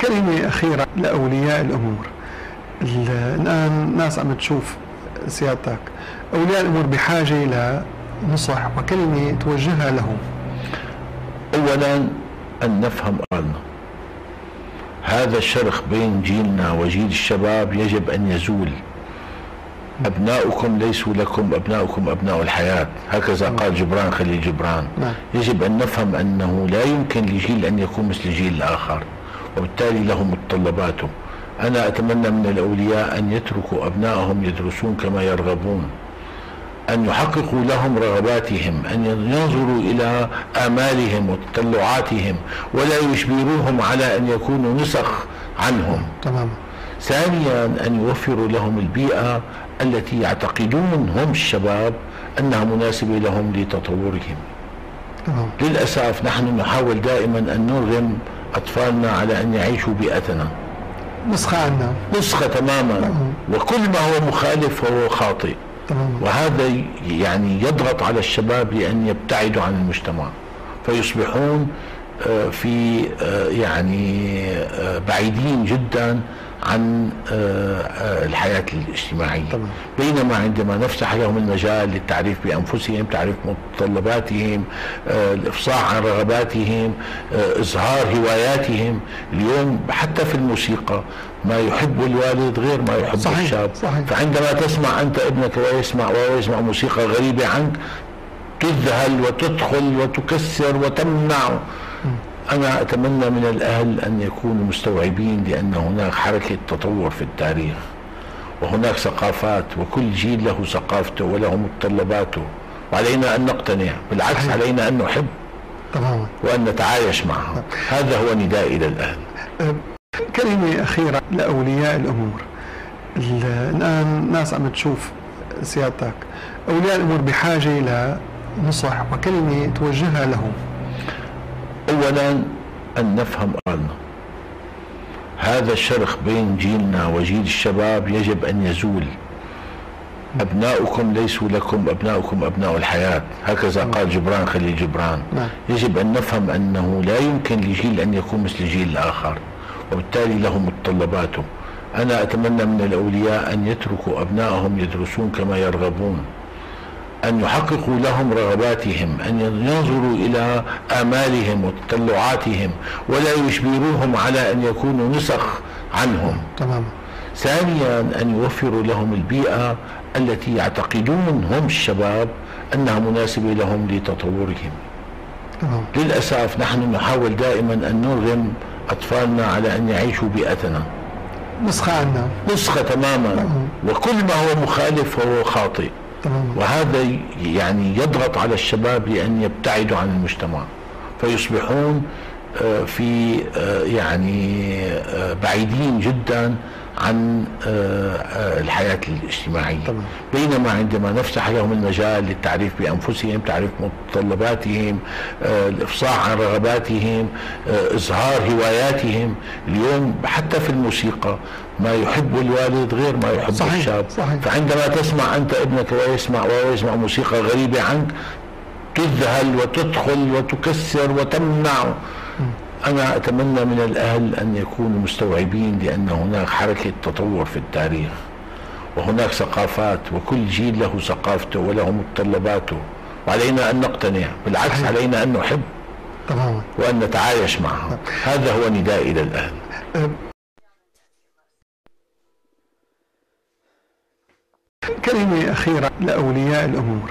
كلمة أخيرة لأولياء الأمور. الآن ناس عم تشوف سيادتك. أولياء الأمور بحاجة لنصح وكلمة توجهها لهم. أولا أن نفهم قالنا هذا الشرخ بين جيلنا وجيل الشباب يجب أن يزول. أبناؤكم ليسوا لكم أبناؤكم أبناء الحياة. هكذا قال جبران خليل جبران. نعم. يجب أن نفهم أنه لا يمكن لجيل أن يكون مثل جيل الآخر وبالتالي له متطلباته أنا أتمنى من الأولياء أن يتركوا أبنائهم يدرسون كما يرغبون أن يحققوا لهم رغباتهم أن ينظروا إلى آمالهم وتطلعاتهم ولا يجبروهم على أن يكونوا نسخ عنهم. تماما ثانيا أن يوفروا لهم البيئة التي يعتقدون هم الشباب أنها مناسبة لهم لتطورهم. تمام. للأسف نحن نحاول دائما أن نرغم أطفالنا على أن يعيشوا بيئتنا. نسخة عنا. نسخة تماما. نعم. وكل ما هو مخالف فهو خاطئ. تماما وهذا يعني يضغط على الشباب لأن يبتعدوا عن المجتمع. فيصبحون آه، في آه، يعني آه، بعيدين جدا عن آه، آه، الحياة الاجتماعية تمام. بينما عندما نفتح لهم المجال للتعريف بأنفسهم تعريف متطلباتهم آه، الإفصاح عن رغباتهم إظهار هواياتهم اليوم حتى في الموسيقى ما يحب الوالد غير ما يحب صحيح، الشاب صحيح. فعندما تسمع أنت ابنك ويسمع وهو يسمع موسيقى غريبة عنك تذهل وتدخل وتكسر وتمنع أنا أتمنى من الأهل أن يكونوا مستوعبين لأن هناك حركة تطور في التاريخ وهناك ثقافات وكل جيل له ثقافته وله متطلباته وعلينا أن نقتنع بالعكس. علينا أن نحب تماما وأن نتعايش معها هذا هو ندائي إلى الأهل. أه، كلمة أخيرة لأولياء الأمور. الآن ناس عم تشوف سيادتك. أولياء الأمور بحاجة لنصح وكلمة توجهها لهم. أولا أن نفهم قالنا هذا الشرخ بين جيلنا وجيل الشباب يجب أن يزول. أبناؤكم ليسوا لكم أبناؤكم أبناء الحياة. هكذا قال جبران خليل جبران. نعم. يجب أن نفهم أنه لا يمكن لجيل أن يكون مثل جيل الآخر وبالتالي له متطلباته أنا أتمنى من الأولياء أن يتركوا أبنائهم يدرسون كما يرغبون. أن يحققوا لهم رغباتهم أن ينظروا إلى آمالهم وتطلعاتهم ولا يجبروهم على أن يكونوا نسخ عنهم. تماما ثانيا أن يوفروا لهم البيئة التي يعتقدون هم الشباب أنها مناسبة لهم لتطورهم. تماما للأسف نحن نحاول دائما أن نرغم أطفالنا على أن يعيشوا بيئتنا. نسخة عنا. نسخة تماما. نعم. وكل ما هو مخالف فهو خاطئ. وهذا يعني يضغط على الشباب لأن يبتعدوا عن المجتمع فيصبحون آه، في آه، يعني آه، بعيدين جدا عن الحياة الاجتماعية تمام. بينما عندما نفتح لهم المجال للتعريف بأنفسهم تعريف متطلباتهم الإفصاح عن رغباتهم إظهار هواياتهم اليوم حتى في الموسيقى ما يحب الوالد غير ما يحب صحيح، الشاب. صحيح. فعندما تسمع أنت ابنك ويسمع وهو يسمع موسيقى غريبة عنك تذهل وتدخل وتكسر وتمنع. أنا أتمنى من الأهل أن يكونوا مستوعبين لأن هناك حركة تطور في التاريخ وهناك ثقافات وكل جيل له ثقافته وله متطلباته وعلينا أن نقتنع بالعكس صحيح. علينا أن نحب تماما. وأن نتعايش معها هذا هو ندائي إلى الأهل أه، كلمة أخيرة لأولياء الأمور.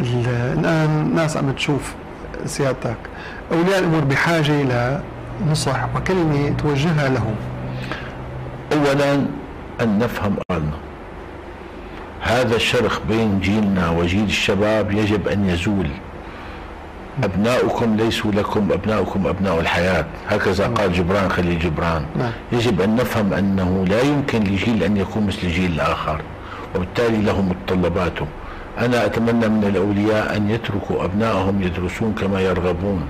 الآن ناس عم تشوف سيادتك. أولياء الأمور بحاجة لنصح وكلمة توجهها لهم. أولا أن نفهم قالنا هذا الشرخ بين جيلنا وجيل الشباب يجب أن يزول. أبناؤكم ليسوا لكم أبناؤكم أبناء الحياة. هكذا قال جبران خليل جبران. نعم. يجب أن نفهم أنه لا يمكن لجيل أن يكون مثل جيل الآخر. وبالتالي له متطلباته أنا أتمنى من الأولياء أن يتركوا أبنائهم يدرسون كما يرغبون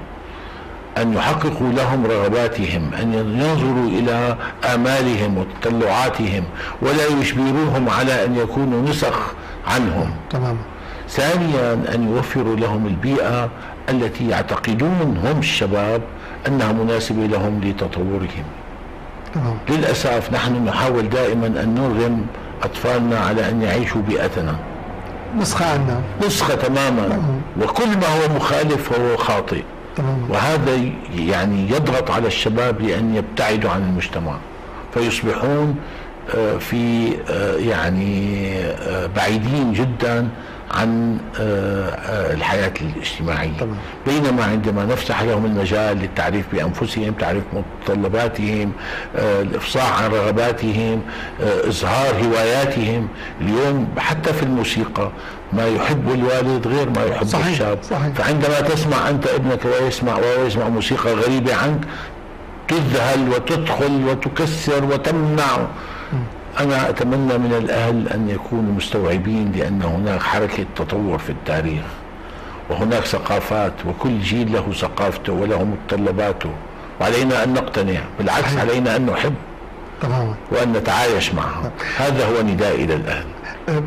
أن يحققوا لهم رغباتهم أن ينظروا إلى آمالهم وتطلعاتهم ولا يجبروهم على أن يكونوا نسخ عنهم. تماما ثانيا أن يوفروا لهم البيئة التي يعتقدون هم الشباب أنها مناسبة لهم لتطورهم. تمام. للأسف نحن نحاول دائما أن نرغم أطفالنا على أن يعيشوا بيئتنا. نسخة عنا. نسخة تماما. وكل ما هو مخالف فهو خاطئ. تماما. وهذا يعني يضغط على الشباب لأن يبتعدوا عن المجتمع. فيصبحون آه، في آه، يعني آه، بعيدين جدا عن الحياة الاجتماعية تمام. بينما عندما نفتح لهم المجال للتعريف بأنفسهم تعريف متطلباتهم الإفصاح عن رغباتهم إظهار هواياتهم اليوم حتى في الموسيقى ما يحب الوالد غير ما يحب صحيح. الشاب صحيح. فعندما تسمع أنت ابنك ويسمع وهو يسمع موسيقى غريبة عنك تذهل وتدخل وتكسر وتمنع أنا أتمنى من الأهل أن يكونوا مستوعبين لأن هناك حركة تطور في التاريخ وهناك ثقافات وكل جيل له ثقافته وله متطلباته وعلينا أن نقتنع بالعكس. علينا أن نحب تماما. وأن نتعايش معها هذا هو ندائي إلى الأهل. أه،